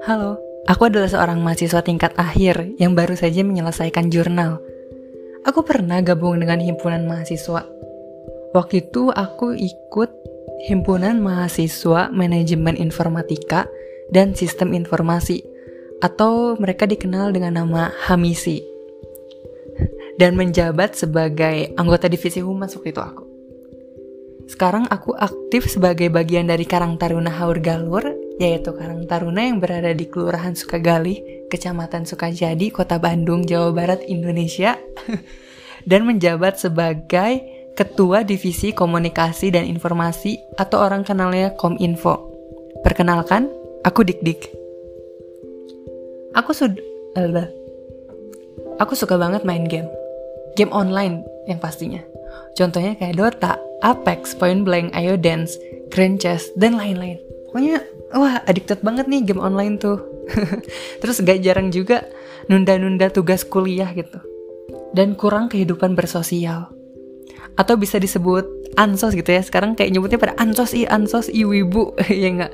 Halo, aku adalah seorang mahasiswa tingkat akhir yang baru saja menyelesaikan jurnal. Aku pernah gabung dengan himpunan mahasiswa. Waktu itu aku ikut himpunan mahasiswa manajemen informatika dan sistem informasi atau mereka dikenal dengan nama Hamisi dan menjabat sebagai anggota divisi humas waktu itu aku. Sekarang aku aktif sebagai bagian dari Karang Taruna Haur Galur, yaitu Karang Taruna yang berada di Kelurahan Sukagali, Kecamatan Sukajadi, Kota Bandung, Jawa Barat, Indonesia, dan menjabat sebagai Ketua Divisi Komunikasi dan Informasi atau orang kenalnya Kominfo. Perkenalkan, aku Dik Dik. Aku sudah Aku suka banget main game. Game online yang pastinya. Contohnya kayak Dota, Apex, Point Blank, Ayo Dance, Grand Chess, dan lain-lain. Pokoknya, wah addicted banget nih game online tuh. Terus gak jarang juga nunda-nunda tugas kuliah gitu. Dan kurang kehidupan bersosial. Atau bisa disebut ansos gitu ya. Sekarang kayak nyebutnya pada ansos i, ansos i, wibu. ya enggak?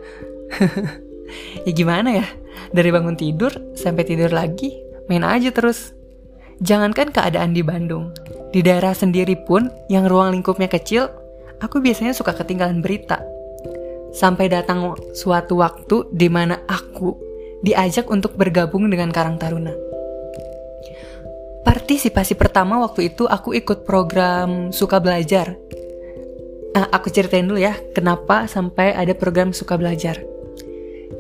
ya gimana ya? Dari bangun tidur sampai tidur lagi, main aja terus. Jangankan keadaan di Bandung, di daerah sendiri pun yang ruang lingkupnya kecil, aku biasanya suka ketinggalan berita. Sampai datang suatu waktu di mana aku diajak untuk bergabung dengan Karang Taruna. Partisipasi pertama waktu itu aku ikut program Suka Belajar. Nah, aku ceritain dulu ya, kenapa sampai ada program Suka Belajar.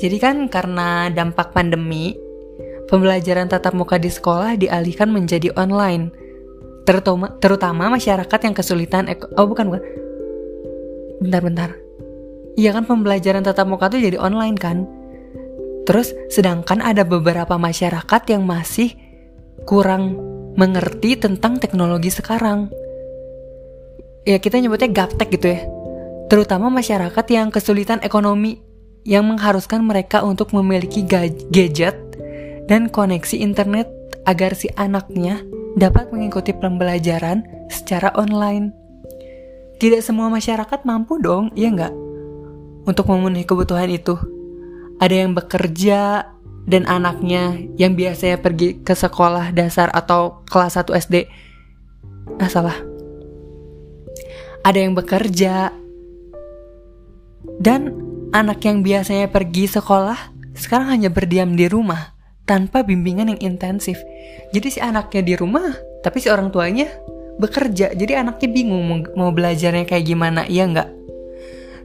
Jadi kan karena dampak pandemi, pembelajaran tatap muka di sekolah dialihkan menjadi online. Terutama, terutama masyarakat yang kesulitan oh bukan bukan. Bentar-bentar. Iya kan pembelajaran tatap muka itu jadi online kan? Terus sedangkan ada beberapa masyarakat yang masih kurang mengerti tentang teknologi sekarang. Ya kita nyebutnya gaptek gitu ya. Terutama masyarakat yang kesulitan ekonomi yang mengharuskan mereka untuk memiliki gadget dan koneksi internet agar si anaknya dapat mengikuti pembelajaran secara online. Tidak semua masyarakat mampu dong, iya nggak? Untuk memenuhi kebutuhan itu. Ada yang bekerja dan anaknya yang biasanya pergi ke sekolah dasar atau kelas 1 SD. Ah, salah. Ada yang bekerja dan anak yang biasanya pergi sekolah sekarang hanya berdiam di rumah tanpa bimbingan yang intensif. Jadi si anaknya di rumah, tapi si orang tuanya bekerja. Jadi anaknya bingung mau, belajarnya kayak gimana, iya nggak?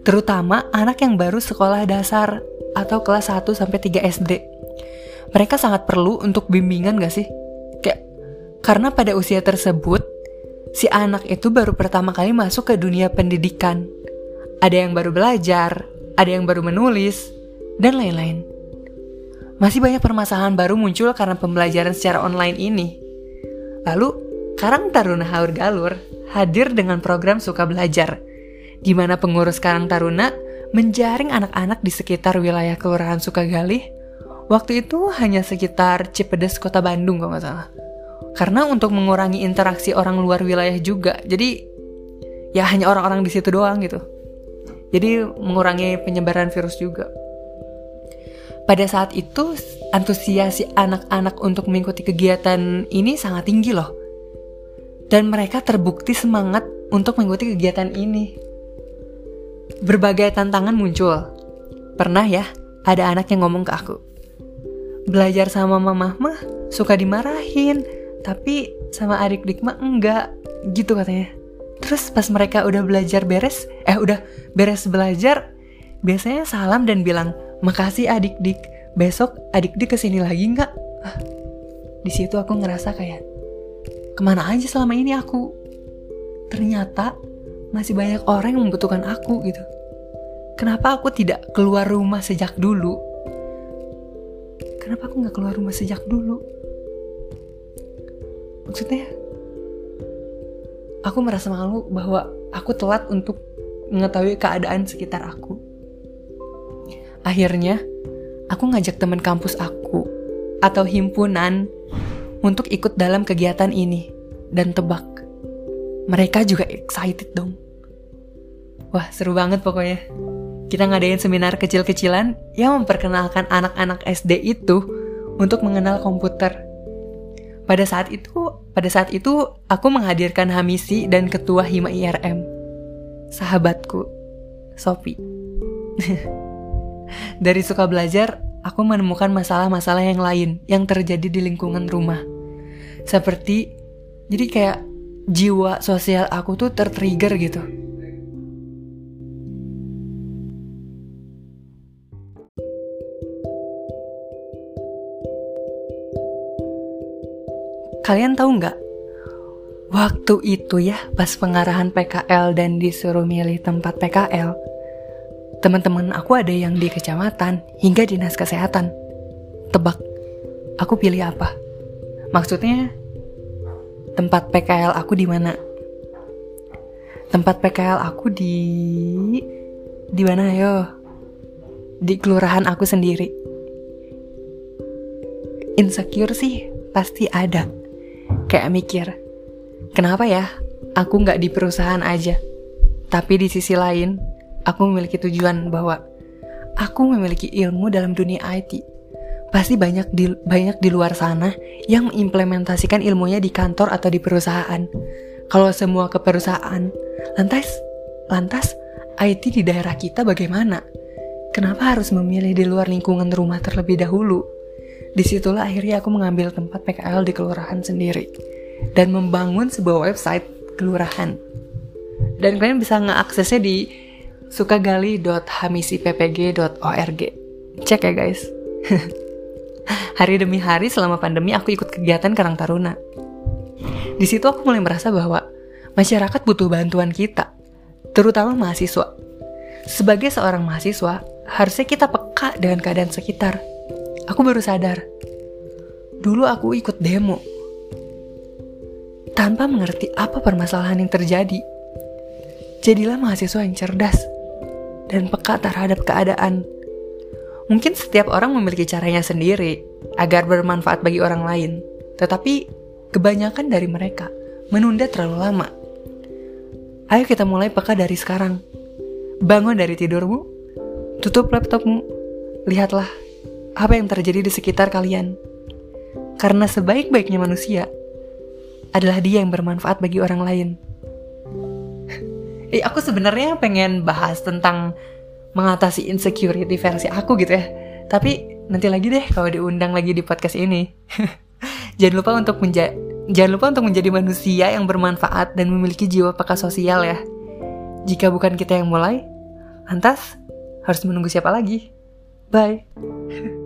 Terutama anak yang baru sekolah dasar atau kelas 1 sampai 3 SD. Mereka sangat perlu untuk bimbingan gak sih? Kayak karena pada usia tersebut si anak itu baru pertama kali masuk ke dunia pendidikan. Ada yang baru belajar, ada yang baru menulis, dan lain-lain. Masih banyak permasalahan baru muncul karena pembelajaran secara online ini. Lalu, Karang Taruna Haur Galur hadir dengan program Suka Belajar, di mana pengurus Karang Taruna menjaring anak-anak di sekitar wilayah Kelurahan Sukagali. Waktu itu hanya sekitar Cipedes, Kota Bandung kalau nggak salah. Karena untuk mengurangi interaksi orang luar wilayah juga, jadi ya hanya orang-orang di situ doang gitu. Jadi mengurangi penyebaran virus juga. Pada saat itu, antusiasi anak-anak untuk mengikuti kegiatan ini sangat tinggi loh. Dan mereka terbukti semangat untuk mengikuti kegiatan ini. Berbagai tantangan muncul. Pernah ya, ada anak yang ngomong ke aku. Belajar sama mama mah suka dimarahin, tapi sama adik-adik mah enggak, gitu katanya. Terus pas mereka udah belajar beres, eh udah beres belajar, biasanya salam dan bilang, makasih adik-dik besok adik-dik ke sini lagi nggak ah, di situ aku ngerasa kayak ke mana aja selama ini aku ternyata masih banyak orang yang membutuhkan aku gitu. Kenapa aku tidak keluar rumah sejak dulu? Kenapa aku nggak keluar rumah sejak dulu? Maksudnya aku merasa malu bahwa aku telat untuk mengetahui keadaan sekitar aku. Akhirnya, aku ngajak teman kampus aku atau himpunan untuk ikut dalam kegiatan ini. Dan tebak, mereka juga excited dong. Wah, seru banget pokoknya. kita ngadain seminar kecil-kecilan yang memperkenalkan anak-anak SD itu untuk mengenal komputer. Pada saat itu, pada saat itu aku menghadirkan Hamisi dan ketua Hima IRM. Sahabatku, Sopi. Dari suka belajar, aku menemukan masalah-masalah yang lain yang terjadi di lingkungan rumah. Seperti jadi kayak jiwa sosial aku tuh tertrigger gitu. Kalian tahu nggak? Waktu itu ya, pas pengarahan PKL dan disuruh milih tempat PKL, teman-teman aku ada yang di kecamatan hingga dinas kesehatan. Tebak, aku pilih apa? Maksudnya, tempat PKL aku di mana? Tempat PKL aku di di mana yo? Di kelurahan aku sendiri. Insecure sih pasti ada Kayak mikir, kenapa ya aku nggak di perusahaan aja? Tapi di sisi lain, aku memiliki tujuan bahwa aku memiliki ilmu dalam dunia IT. Pasti banyak di banyak di luar sana yang mengimplementasikan ilmunya di kantor atau di perusahaan. Kalau semua ke perusahaan, lantas lantas IT di daerah kita bagaimana? Kenapa harus memilih di luar lingkungan rumah terlebih dahulu? Di situlah akhirnya aku mengambil tempat PKL di kelurahan sendiri dan membangun sebuah website kelurahan. Dan kalian bisa ngeaksesnya di sukagali.hamisippg.org. Cek ya guys. hari demi hari selama pandemi aku ikut kegiatan Karang Taruna. Di situ aku mulai merasa bahwa masyarakat butuh bantuan kita, terutama mahasiswa. Sebagai seorang mahasiswa, harusnya kita peka dengan keadaan sekitar Aku baru sadar. Dulu aku ikut demo. Tanpa mengerti apa permasalahan yang terjadi. Jadilah mahasiswa yang cerdas dan peka terhadap keadaan. Mungkin setiap orang memiliki caranya sendiri agar bermanfaat bagi orang lain. Tetapi kebanyakan dari mereka menunda terlalu lama. Ayo kita mulai peka dari sekarang. Bangun dari tidurmu, tutup laptopmu, lihatlah apa yang terjadi di sekitar kalian. Karena sebaik-baiknya manusia adalah dia yang bermanfaat bagi orang lain. eh, aku sebenarnya pengen bahas tentang mengatasi insecurity versi aku gitu ya. Tapi nanti lagi deh kalau diundang lagi di podcast ini. jangan lupa untuk menja jangan lupa untuk menjadi manusia yang bermanfaat dan memiliki jiwa peka sosial ya. Jika bukan kita yang mulai, lantas harus menunggu siapa lagi? Bye.